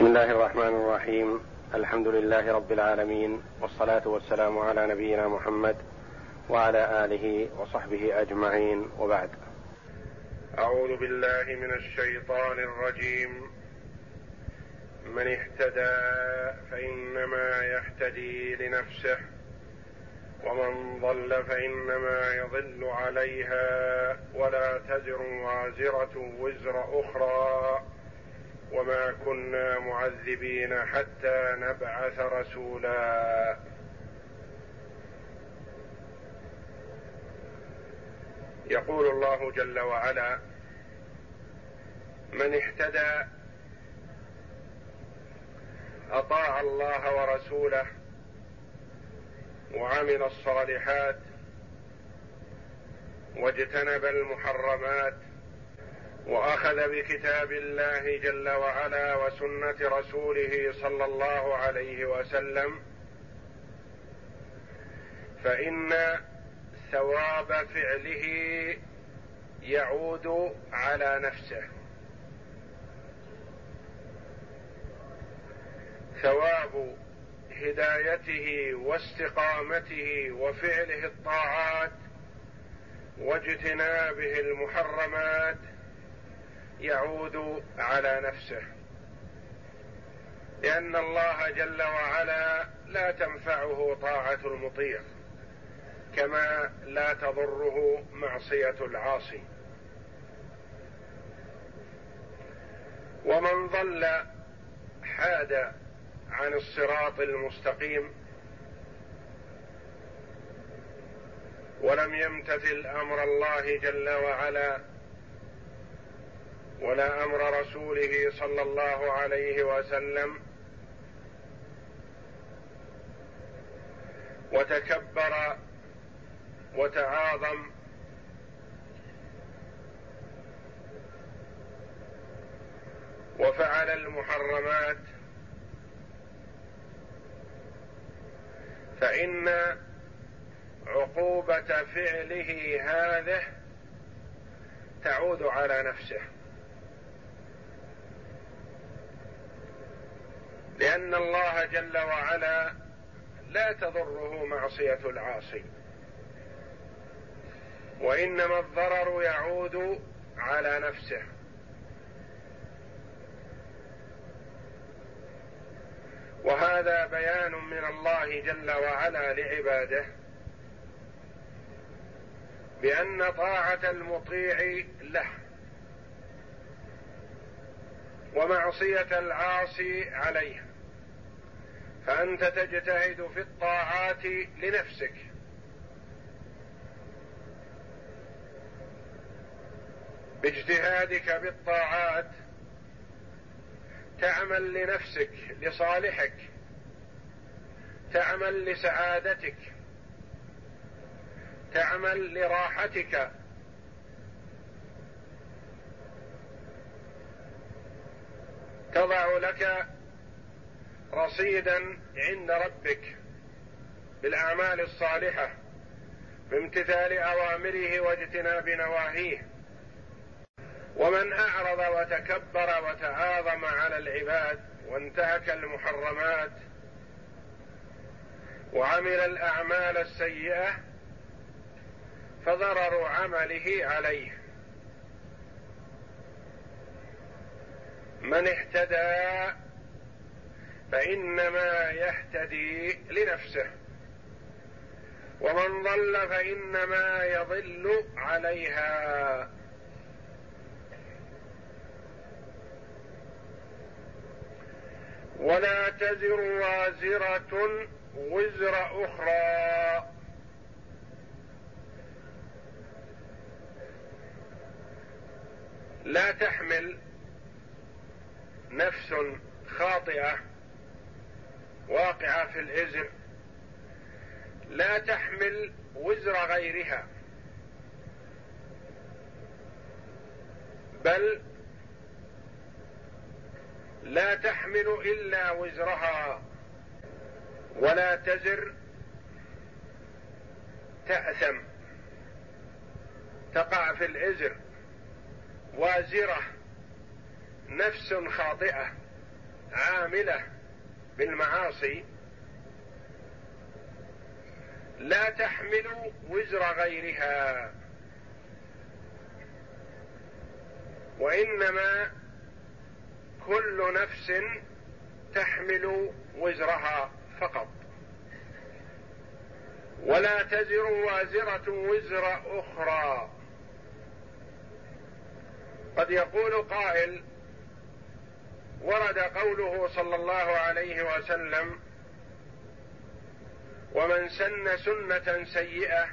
بسم الله الرحمن الرحيم. الحمد لله رب العالمين والصلاة والسلام على نبينا محمد وعلى آله وصحبه أجمعين. وبعد. أعوذ بالله من الشيطان الرجيم. من اهتدى فإنما يهتدي لنفسه ومن ضل فإنما يضل عليها ولا تزر وازرة وزر أخرى. وما كنا معذبين حتى نبعث رسولا. يقول الله جل وعلا من اهتدى أطاع الله ورسوله وعمل الصالحات واجتنب المحرمات وأخذ بكتاب الله جل وعلا وسنة رسوله صلى الله عليه وسلم فإن ثواب فعله يعود على نفسه. ثواب هدايته واستقامته وفعله الطاعات واجتنابه المحرمات يعود على نفسه. لأن الله جل وعلا لا تنفعه طاعة المطيع كما لا تضره معصية العاصي. ومن ضل حاد عن الصراط المستقيم ولم يمتثل أمر الله جل وعلا ولا أمر رسوله صلى الله عليه وسلم وتكبر وتعاظم وفعل المحرمات فإن عقوبة فعله هذه تعود على نفسه. لأن الله جل وعلا لا تضره معصية العاصي. وإنما الضرر يعود على نفسه. وهذا بيان من الله جل وعلا لعباده بأن طاعة المطيع له. ومعصية العاصي عليه. فأنت تجتهد في الطاعات لنفسك. باجتهادك بالطاعات تعمل لنفسك لصالحك تعمل لسعادتك تعمل لراحتك. تضع لك رصيدا عند ربك بالأعمال الصالحة بامتثال أوامره واجتناب نواهيه. ومن أعرض وتكبر وتعاظم على العباد وانتهك المحرمات وعمل الأعمال السيئة فضرر عمله عليه. من اهتدى فإنما يهتدي لنفسه. ومن ضل فإنما يضل عليها. ولا تزر وازرة وزر أخرى. لا تحمل نفس خاطئة. واقعة في الازر لا تحمل وزر غيرها. بل لا تحمل إلا وزرها. ولا تزر تأثم. تقع في الإزر. وازرة. نفس خاطئة. العامله بالمعاصي لا تحمل وزر غيرها وإنما كل نفس تحمل وزرها فقط. ولا تزر وازرة وزر أخرى. قد يقول قائل ورد قوله صلى الله عليه وسلم ومن سن سنة سيئة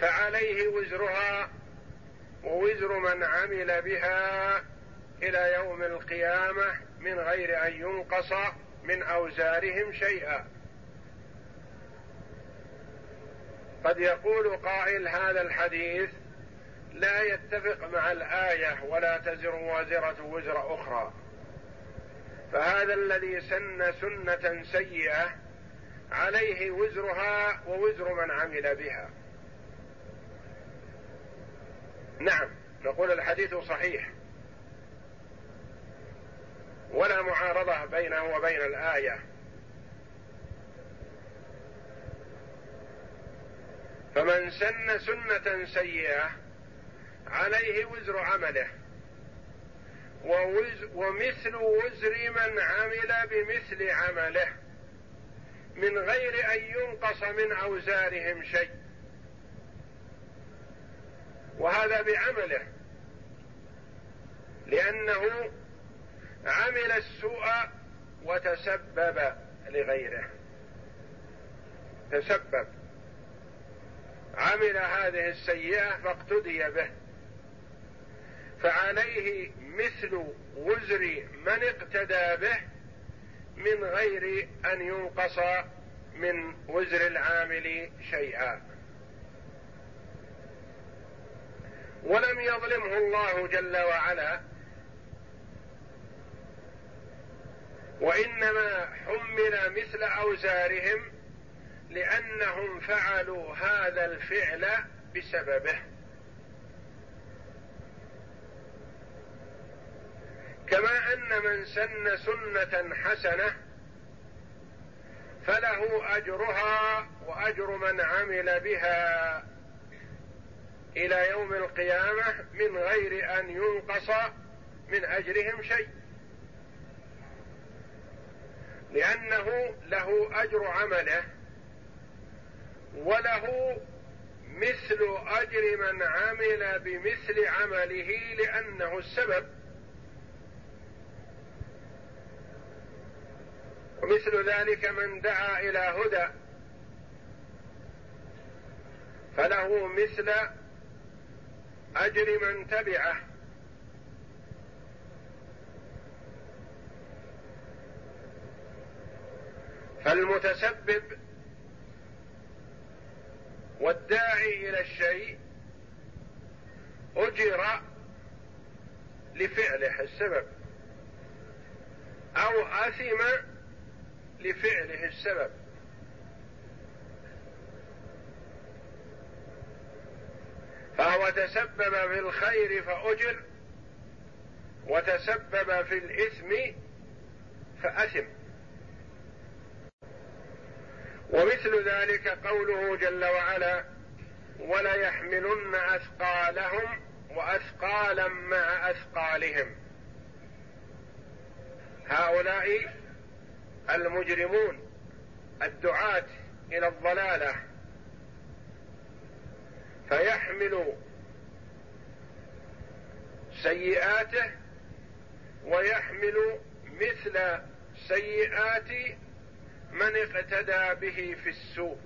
فعليه وزرها ووزر من عمل بها إلى يوم القيامة من غير أن ينقص من أوزارهم شيئا. قد يقول قائل هذا الحديث لا يتفق مع الآية ولا تزر وازرة وزر أخرى. فهذا الذي سن سنة سيئة عليه وزرها ووزر من عمل بها. نعم نقول الحديث صحيح. ولا معارضة بينه وبين الآية. فمن سن سنة سيئة عليه وزر عمله. ووز ومثل وزر من عمل بمثل عمله. من غير أن ينقص من أوزارهم شيء. وهذا بعمله. لأنه عمل السوء وتسبب لغيره. تسبب. عمل هذه السيئة فاقتدي به. فعليه مثل وزر من اقتدى به من غير أن ينقص من وزر العامل شيئا. ولم يظلمه الله جل وعلا وإنما حمل مثل أوزارهم لأنهم فعلوا هذا الفعل بسببه. كما أن من سن سنة حسنة فله أجرها وأجر من عمل بها إلى يوم القيامة من غير أن ينقص من أجرهم شيء. لأنه له أجر عمله وله مثل أجر من عمل بمثل عمله لأنه السبب. ومثل ذلك من دعا إلى هدى. فله مثل أجر من تبعه. فالمتسبب والداعي إلى الشيء أجر لفعله السبب. أو أثم لفعله السبب. فهو تسبب في الخير فأجر وتسبب في الإثم فأثم. ومثل ذلك قوله جل وعلا وليحملن أثقالهم وأثقالا مع أثقالهم. هؤلاء المجرمون الدعاة إلى الضلالة فيحمل سيئاته ويحمل مثل سيئات من اقتدى به في السوء.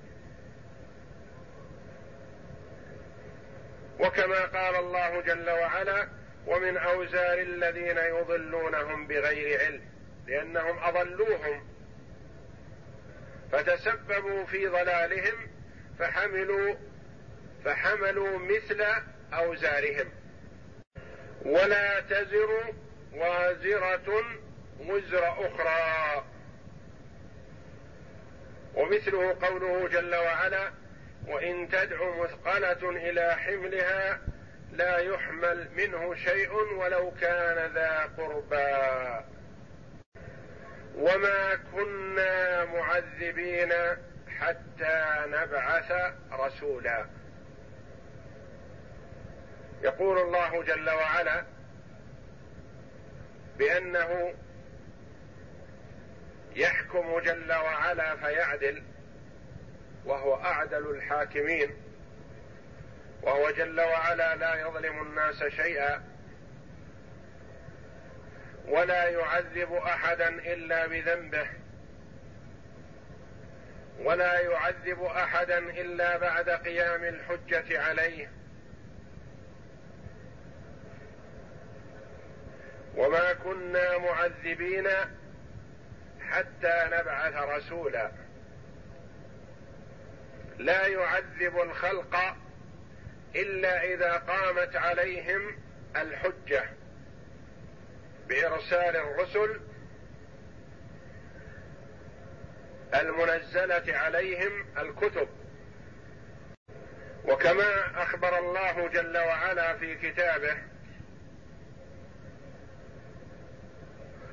وكما قال الله جل وعلا ومن أوزار الذين يضلونهم بغير علم لأنهم أضلوهم فتسببوا في ضلالهم فحملوا فحملوا مثل أوزارهم. ولا تزر وازرة وزر أخرى. ومثله قوله جل وعلا وإن تدع مثقلة إلى حملها لا يحمل منه شيء ولو كان ذا قربى. وما كنا معذبين حتى نبعث رسولا. يقول الله جل وعلا بأنه يحكم جل وعلا فيعدل وهو أعدل الحاكمين وهو جل وعلا لا يظلم الناس شيئا. ولا يعذب أحدا إلا بذنبه. ولا يعذب أحدا إلا بعد قيام الحجة عليه. وما كنا معذبين حتى نبعث رسولا. لا يعذب الخلق إلا إذا قامت عليهم الحجة. بإرسال الرسل المنزلة عليهم الكتب. وكما أخبر الله جل وعلا في كتابه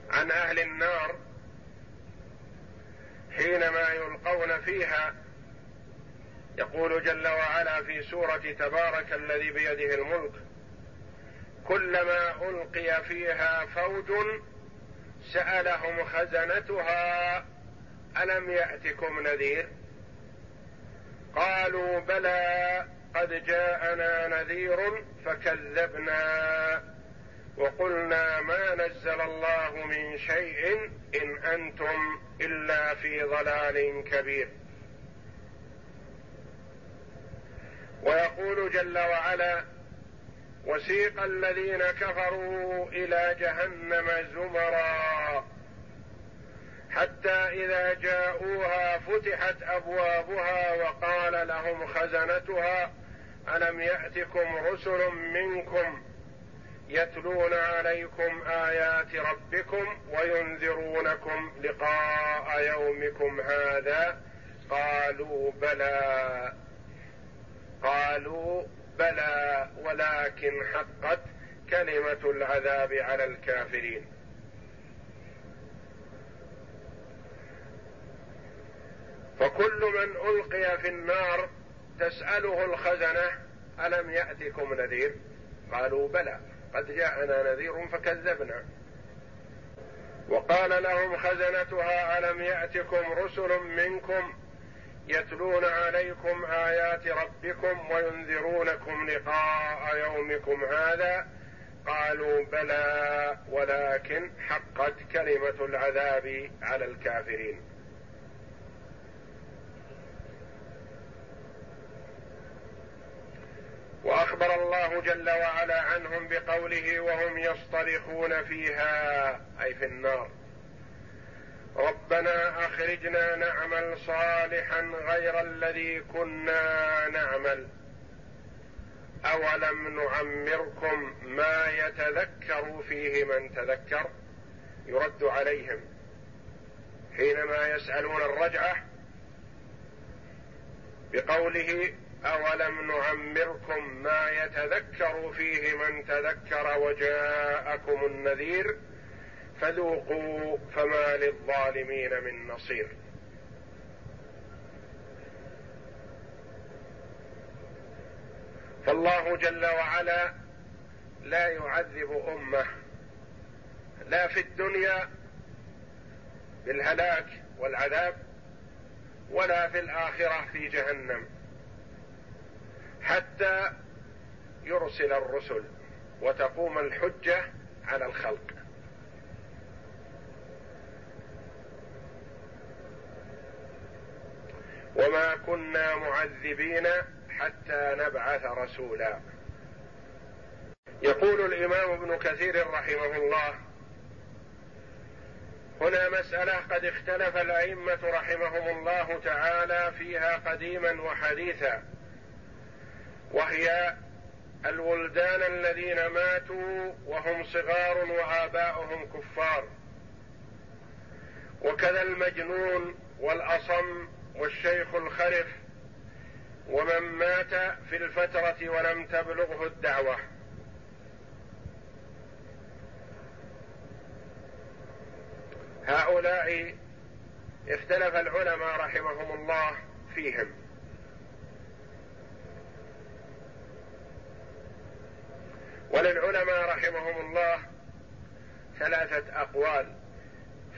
عن أهل النار حينما يلقون فيها يقول جل وعلا في سورة تبارك الذي بيده الملك كلما ألقي فيها فوج سألهم خزنتها ألم يأتكم نذير؟ قالوا بلى قد جاءنا نذير فكذبنا وقلنا ما نزل الله من شيء إن أنتم إلا في ضلال كبير. ويقول جل وعلا وسيق الذين كفروا إلى جهنم زمرا. حتى إذا جاءوها فتحت أبوابها وقال لهم خزنتها ألم يأتكم رسل منكم يتلون عليكم آيات ربكم وينذرونكم لقاء يومكم هذا؟ قالوا بلى. قالوا بلى ولكن حقت كلمة العذاب على الكافرين. فكل من ألقي في النار تسأله الخزنة ألم يأتكم نذير؟ قالوا بلى قد جاءنا نذير فكذبنا. وقال لهم خزنتها ألم يأتكم رسل منكم؟ يتلون عليكم آيات ربكم وينذرونكم لقاء يومكم هذا. قالوا بلى ولكن حقت كلمة العذاب على الكافرين. وأخبر الله جل وعلا عنهم بقوله وهم يصطرخون فيها أي في النار. ربنا أخرجنا نعمل صالحا غير الذي كنا نعمل. أولم نعمركم ما يتذكر فيه من تذكر؟ يرد عليهم. حينما يسألون الرجعة بقوله أولم نعمركم ما يتذكر فيه من تذكر وجاءكم النذير؟ فذوقوا فما للظالمين من نصير. فالله جل وعلا لا يعذب أمه لا في الدنيا بالهلاك والعذاب ولا في الآخرة في جهنم حتى يرسل الرسل وتقوم الحجة على الخلق. وما كنا معذبين حتى نبعث رسولا. يقول الإمام ابن كثير رحمه الله هنا مسألة قد اختلف الأئمة رحمهم الله تعالى فيها قديما وحديثا وهي الولدان الذين ماتوا وهم صغار وآباؤهم كفار. وكذا المجنون والأصم والشيخ الخرف ومن مات في الفترة ولم تبلغه الدعوة. هؤلاء اختلف العلماء رحمهم الله فيهم. وللعلماء رحمهم الله ثلاثة أقوال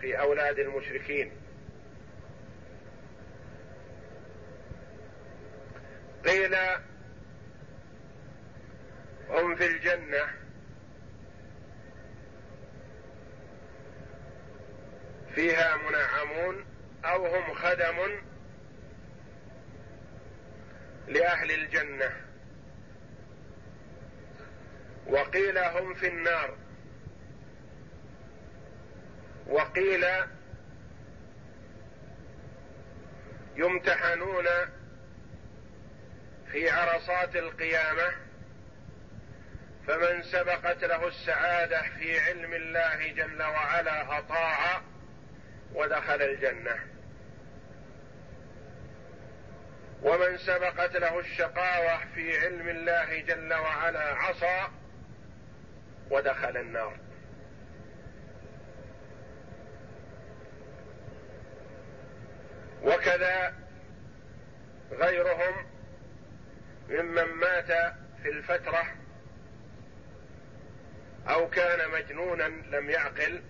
في أولاد المشركين. قيل هم في الجنة فيها منعمون أو هم خدم لأهل الجنة. وقيل هم في النار. وقيل يمتحنون في عرصات القيامة فمن سبقت له السعادة في علم الله جل وعلا اطاع ودخل الجنة. ومن سبقت له الشقاوة في علم الله جل وعلا عصى ودخل النار. وكذا غيرهم ممن مات في الفترة أو كان مجنونا لم يعقل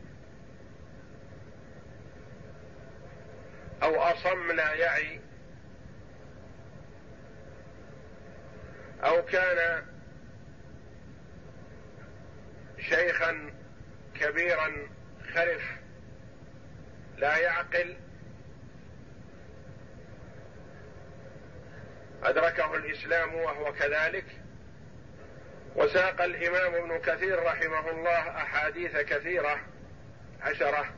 أو اصم لا يعي أو كان شيخا كبيرا خرف لا يعقل أدركه الإسلام وهو كذلك. وساق الإمام ابن كثير رحمه الله أحاديث كثيرة عشرة.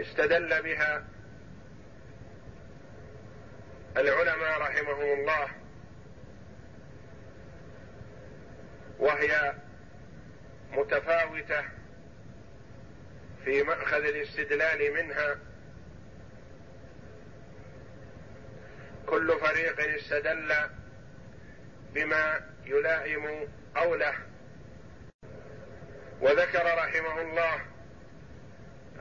استدل بها العلماء رحمهم الله. وهي متفاوتة في مأخذ الاستدلال منها كل فريق استدل بما يلائم قوله. وذكر رحمه الله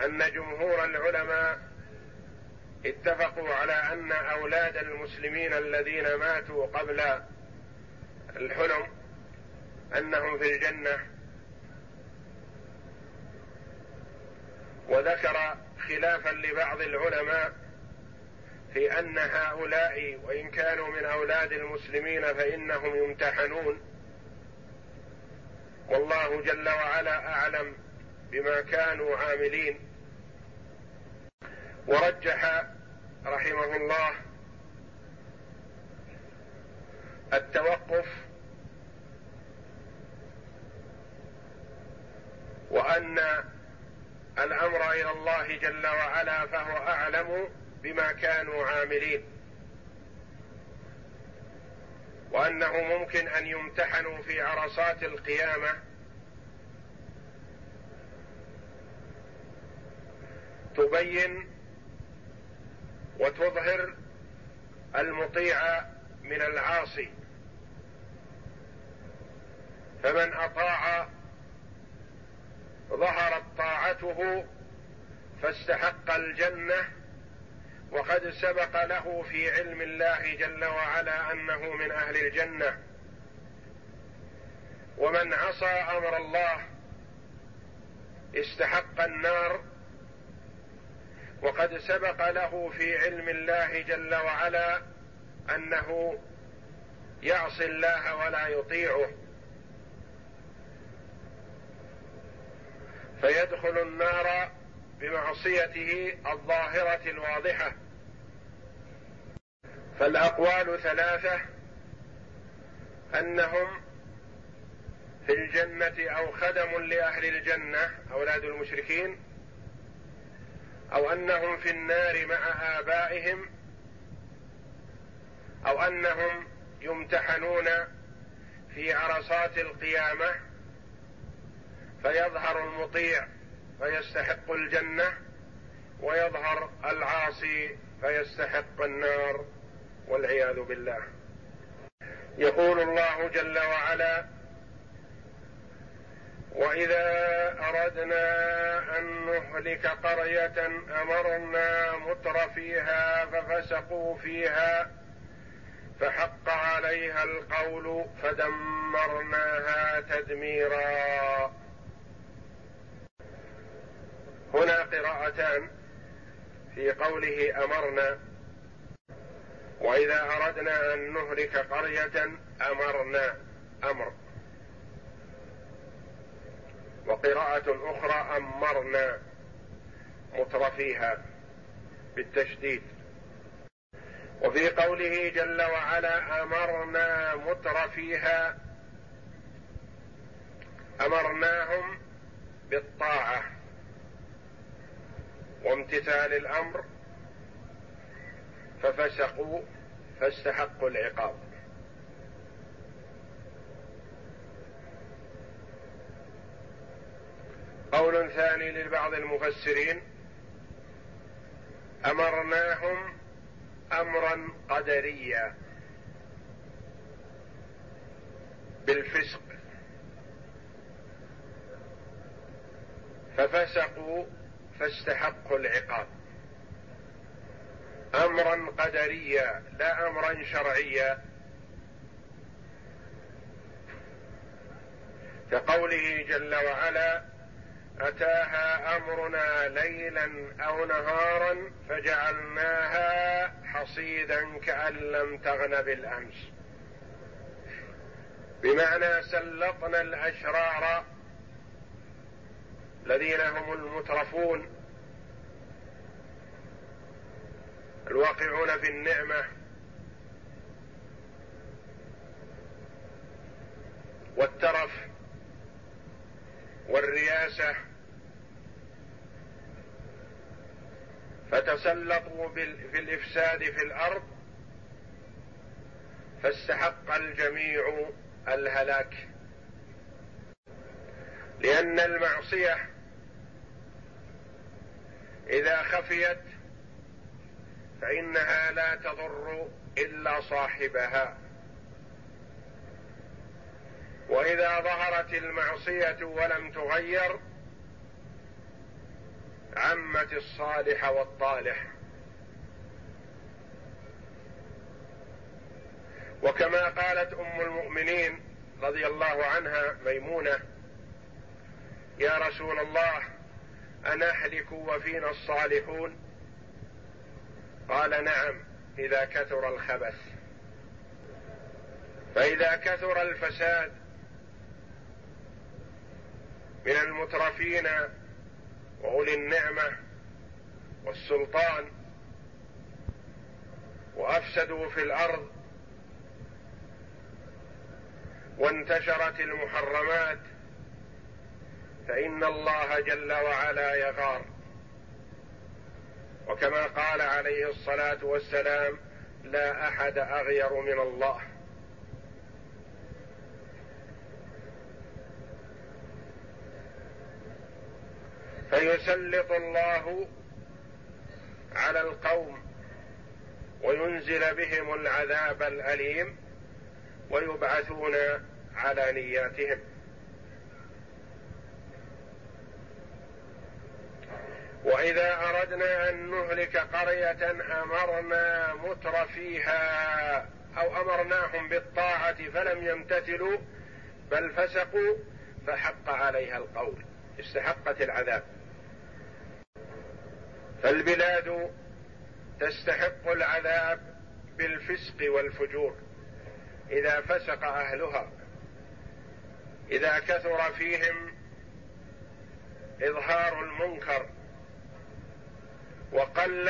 أن جمهور العلماء اتفقوا على أن أولاد المسلمين الذين ماتوا قبل الحلم أنهم في الجنة. وذكر خلافا لبعض العلماء في أن هؤلاء وإن كانوا من أولاد المسلمين فإنهم يمتحنون. والله جل وعلا أعلم بما كانوا عاملين. ورجح رحمه الله التوقف وأن الأمر إلى الله جل وعلا فهو أعلم بما كانوا عاملين. وأنه ممكن أن يمتحنوا في عرصات القيامة تبين وتظهر المطيع من العاصي. فمن أطاع ظهرت طاعته فاستحق الجنة وقد سبق له في علم الله جل وعلا أنه من أهل الجنة. ومن عصى أمر الله استحق النار. وقد سبق له في علم الله جل وعلا أنه يعصي الله ولا يطيعه. فيدخل النار بمعصيته الظاهرة الواضحة. فالأقوال ثلاثة أنهم في الجنة أو خدم لأهل الجنة أولاد المشركين أو أنهم في النار مع آبائهم أو أنهم يمتحنون في عرصات القيامة فيظهر المطيع فيستحق الجنة ويظهر العاصي فيستحق النار والعياذ بالله. يقول الله جل وعلا وإذا أردنا أن نهلك قرية أمرنا متر فيها ففسقوا فيها فحق عليها القول فدمرناها تدميرا. هنا قراءتان في قوله أمرنا. وإذا أردنا أن نهلك قرية أمرنا. أمر. وقراءة أخرى أمرنا. مترفيها بالتشديد. وفي قوله جل وعلا أمرنا مترفيها. أمرناهم بالطاعة. وامتثال الأمر ففسقوا فاستحقوا العقاب. قول ثاني لبعض المفسرين أمرناهم أمرا قدريا بالفسق ففسقوا فاستحقوا العقاب. امرا قدريا لا امرا شرعيا كقوله جل وعلا أتاها أمرنا ليلا أو نهارا فجعلناها حصيدا كأن لم تغن بالأمس. بمعنى سلطنا الأشرار الذين هم المترفون الواقعون في النعمه والترف والرياسة فتسلطوا في الإفساد في الأرض فاستحق الجميع الهلاك لأن المعصية إذا خفيت فإنها لا تضر إلا صاحبها. وإذا ظهرت المعصية ولم تغير عمت الصالح والطالح. وكما قالت أم المؤمنين رضي الله عنها ميمونة يا رسول الله أنهلك وفينا الصالحون؟ قال نعم إذا كثر الخبث. فإذا كثر الفساد من المترفين وأولي النعمة والسلطان وأفسدوا في الأرض وانتشرت المحرمات فإن الله جل وعلا يغار. وكما قال عليه الصلاة والسلام لا أحد أغير من الله. فيسلط الله على القوم وينزل بهم العذاب الأليم ويبعثون على نياتهم. وإذا أردنا أن نهلك قرية أمرنا متر فيها أو أمرناهم بالطاعة فلم يمتثلوا بل فسقوا فحق عليها القول استحقت العذاب. فالبلاد تستحق العذاب بالفسق والفجور إذا فسق أهلها إذا كثر فيهم إظهار المنكر وقل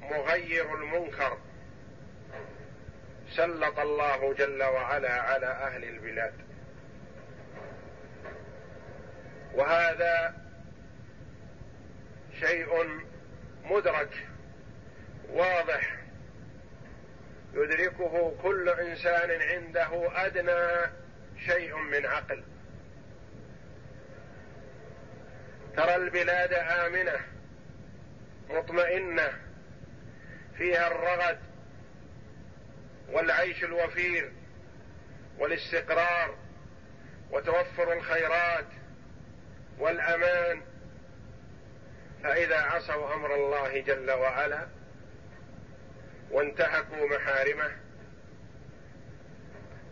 مغير المنكر. سلط الله جل وعلا على أهل البلاد. وهذا شيء مدرك واضح. يدركه كل إنسان عنده أدنى شيء من عقل. ترى البلاد آمنة. مطمئنة فيها الرغد والعيش الوفير والاستقرار وتوفر الخيرات والأمان فإذا عصوا أمر الله جل وعلا وانتهكوا محارمه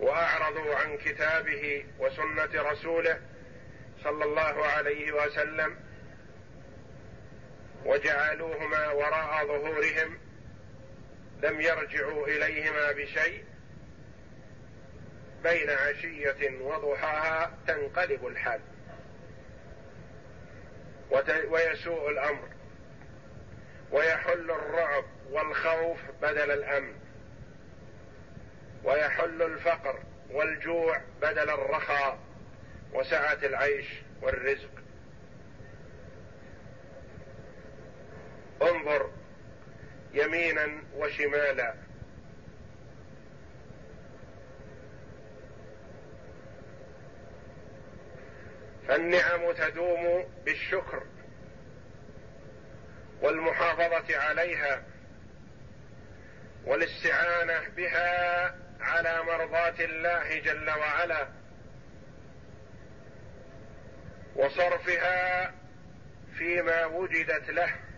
وأعرضوا عن كتابه وسنة رسوله صلى الله عليه وسلم وجعلوهما وراء ظهورهم لم يرجعوا إليهما بشيء بين عشية وضحاها تنقلب الحال ويسوء الأمر ويحل الرعب والخوف بدل الأمن ويحل الفقر والجوع بدل الرخاء وسعة العيش والرزق. انظر يمينا وشمالا. فالنعم تدوم بالشكر والمحافظة عليها والاستعانة بها على مرضاة الله جل وعلا وصرفها فيما وجدت له.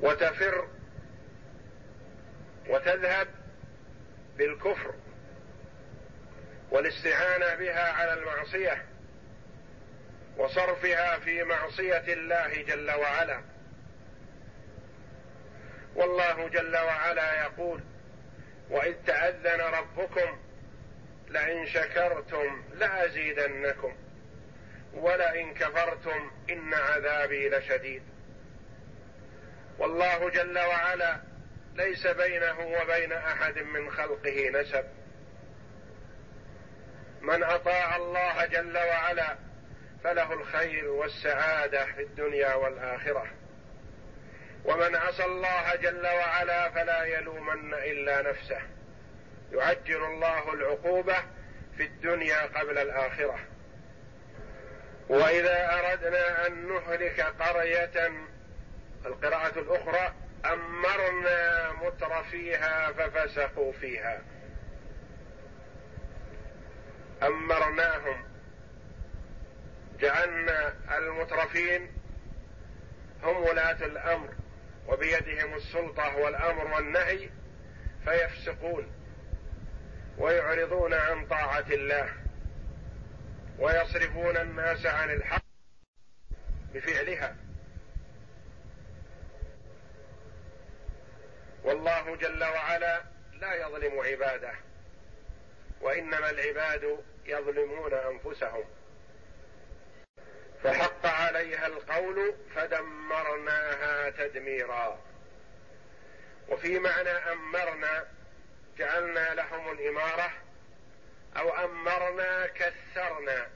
وتفر وتذهب بالكفر والاستعانة بها على المعصية وصرفها في معصية الله جل وعلا. والله جل وعلا يقول وإذ تأذن ربكم لئن شكرتم لأزيدنكم ولئن كفرتم إن عذابي لشديد. والله جل وعلا ليس بينه وبين أحد من خلقه نسب. من أطاع الله جل وعلا فله الخير والسعادة في الدنيا والآخرة. ومن عصى الله جل وعلا فلا يلومن إلا نفسه. يعجل الله العقوبة في الدنيا قبل الآخرة. وإذا أردنا أن نهلك قرية القراءة الأخرى أمرنا متر فيها ففسقوا فيها. أمرناهم. جعلنا المترفين هم ولاة الأمر وبيدهم السلطة والأمر والنهي فيفسقون ويعرضون عن طاعة الله ويصرفون الناس عن الحق بفعلها. والله جل وعلا لا يظلم عباده وإنما العباد يظلمون أنفسهم. فحق عليها القول فدمرناها تدميرا. وفي معنى أمرنا جعلنا لهم الإمارة أو أمرنا كثرنا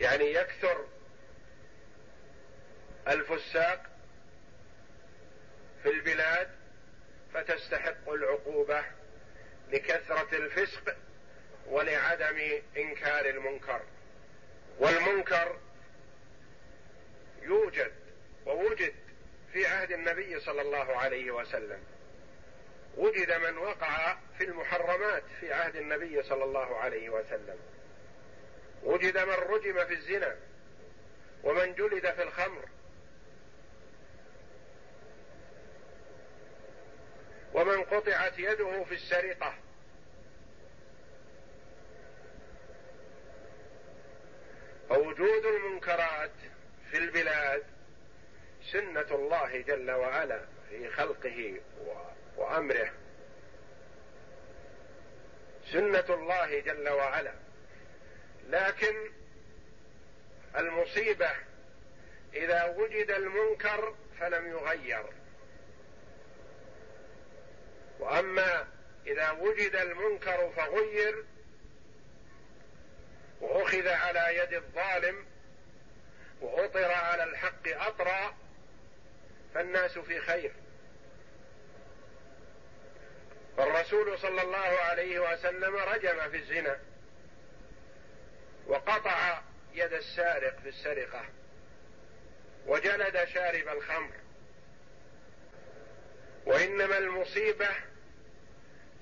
يعني يكثر الفساق في البلاد فتستحق العقوبة لكثرة الفسق ولعدم إنكار المنكر. والمنكر يوجد ووجد في عهد النبي صلى الله عليه وسلم. وجد من وقع في المحرمات في عهد النبي صلى الله عليه وسلم. وجد من رجم في الزنا ومن جلد في الخمر ومن قطعت يده في السرقة. فوجود المنكرات في البلاد سنة الله جل وعلا في خلقه وأمره. سنة الله جل وعلا. لكن المصيبة إذا وجد المنكر فلم يغير. وأما إذا وجد المنكر فغير وأخذ على يد الظالم وأطر على الحق أطرا فالناس في خير. فالرسول صلى الله عليه وسلم رجم في الزنا وقطع يد السارق في السرقة وجلد شارب الخمر. وإنما المصيبة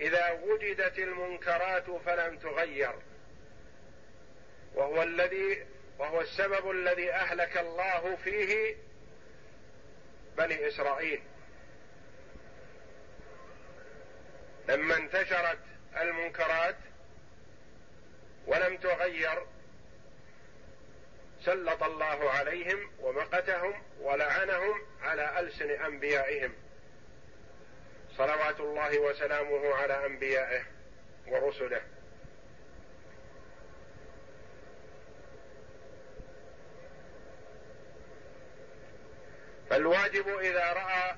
إذا وجدت المنكرات فلم تغير. وهو الذي وهو السبب الذي أهلك الله فيه بني إسرائيل. لما انتشرت المنكرات ولم تغير سلط الله عليهم ومقتهم ولعنهم على ألسن أنبيائهم. صلوات الله وسلامه على أنبيائه ورسله. فالواجب إذا رأى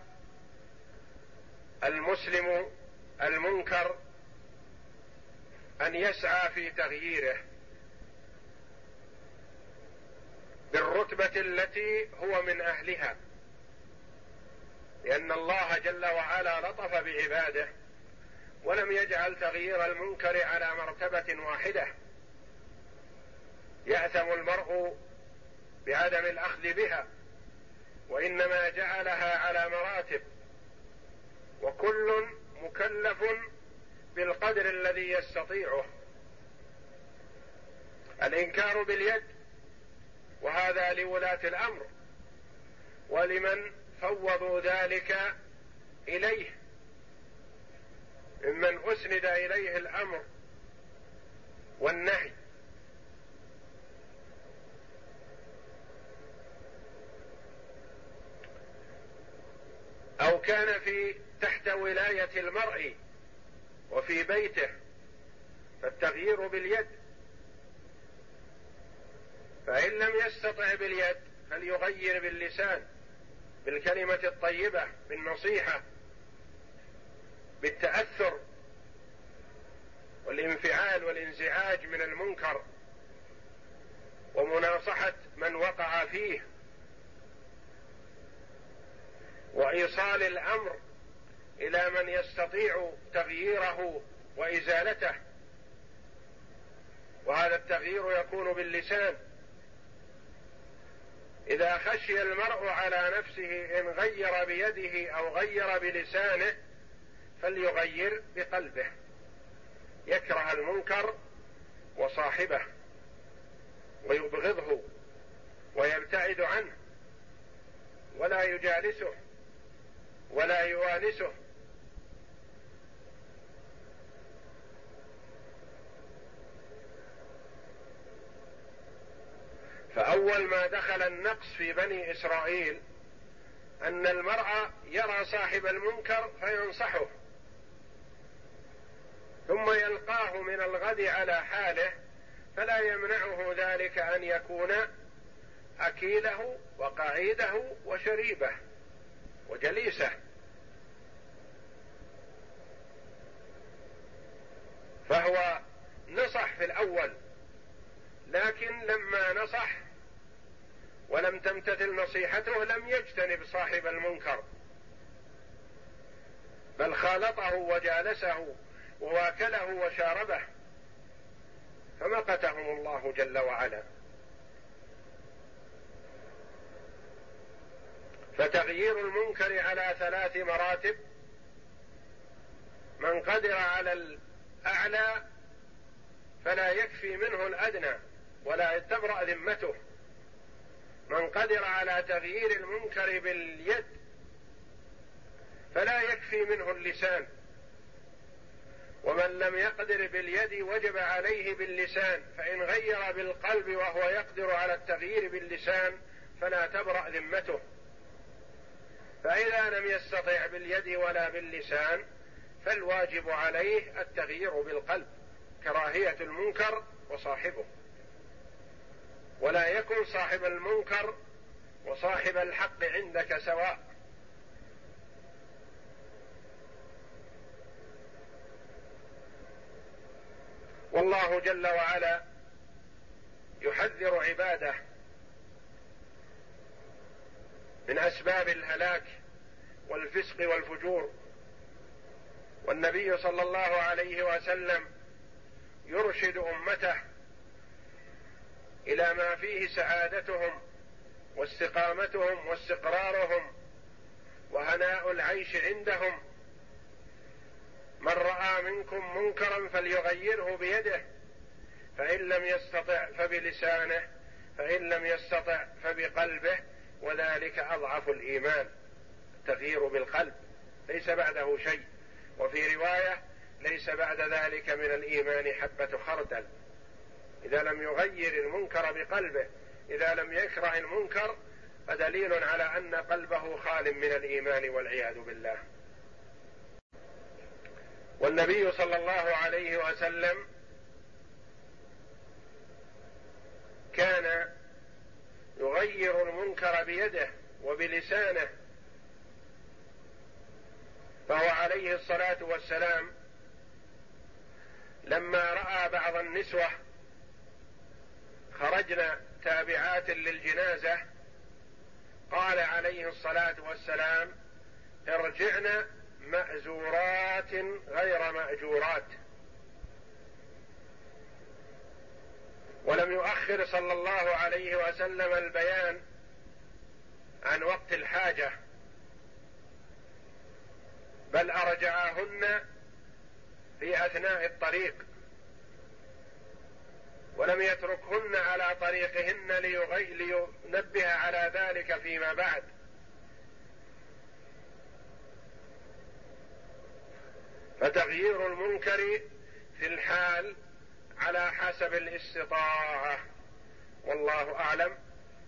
المسلم المنكر أن يسعى في تغييره بالرتبة التي هو من أهلها. لأن الله جل وعلا لطف بعباده ولم يجعل تغيير المنكر على مرتبة واحدة. يأثم المرء بعدم الأخذ بها وإنما جعلها على مراتب وكل مكلف بالقدر الذي يستطيعه. الإنكار باليد وهذا لولاة الأمر ولمن فوضوا ذلك إليه. ممن أسند إليه الأمر والنهي. أو كان في تحت ولاية المرء وفي بيته فالتغيير باليد. فإن لم يستطع باليد فليغير باللسان. بالكلمة الطيبة بالنصيحة بالتأثر والانفعال والانزعاج من المنكر ومناصحة من وقع فيه وإيصال الأمر إلى من يستطيع تغييره وإزالته. وهذا التغيير يكون باللسان. إذا خشي المرء على نفسه إن غير بيده أو غير بلسانه فليغير بقلبه. يكره المنكر وصاحبه ويبغضه ويبتعد عنه ولا يجالسه ولا يوانسه فأول ما دخل النقص في بني إسرائيل أن المرء يرى صاحب المنكر فينصحه ثم يلقاه من الغد على حاله فلا يمنعه ذلك أن يكون أكيله وقعيده وشريبه وجليسه. فهو نصح في الأول لكن لما نصح ولم تمتثل نصيحته لم يجتنب صاحب المنكر بل خالطه وجالسه وواكله وشاربه فمقتهم الله جل وعلا. فتغيير المنكر على ثلاث مراتب من قدر على الأعلى فلا يكفي منه الأدنى. ولا تبرا ذمته من قدر على تغيير المنكر باليد فلا يكفي منه اللسان. ومن لم يقدر باليد وجب عليه باللسان فإن غير بالقلب وهو يقدر على التغيير باللسان فلا تبرأ ذمته. فإذا لم يستطع باليد ولا باللسان فالواجب عليه التغيير بالقلب كراهية المنكر وصاحبه. ولا يكن صاحب المنكر وصاحب الحق عندك سواء. والله جل وعلا يحذر عباده من أسباب الهلاك والفسق والفجور. والنبي صلى الله عليه وسلم يرشد أمته إلى ما فيه سعادتهم واستقامتهم واستقرارهم وهناء العيش عندهم. من رأى منكم منكرا فليغيره بيده فإن لم يستطع فبلسانه فإن لم يستطع فبقلبه وذلك أضعف الإيمان التغيير بالقلب. ليس بعده شيء. وفي رواية ليس بعد ذلك من الإيمان حبة خردل. إذا لم يغير المنكر بقلبه إذا لم يكره المنكر فدليل على أن قلبه خال من الإيمان والعياذ بالله. والنبي صلى الله عليه وسلم كان يغير المنكر بيده وبلسانه فهو عليه الصلاة والسلام لما رأى بعض النسوة خرجنا تابعات للجنازة. قال عليه الصلاة والسلام ارجعن مأزورات غير مأجورات. ولم يؤخر صلى الله عليه وسلم البيان عن وقت الحاجة بل أرجعهن في أثناء الطريق. ولم يتركهن على طريقهن لينبه على ذلك فيما بعد. فتغيير المنكر في الحال على حسب الاستطاعة. والله أعلم.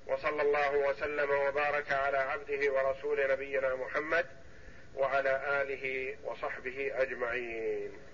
وصلى الله وسلم وبارك على عبده ورسول نبينا محمد وعلى آله وصحبه أجمعين.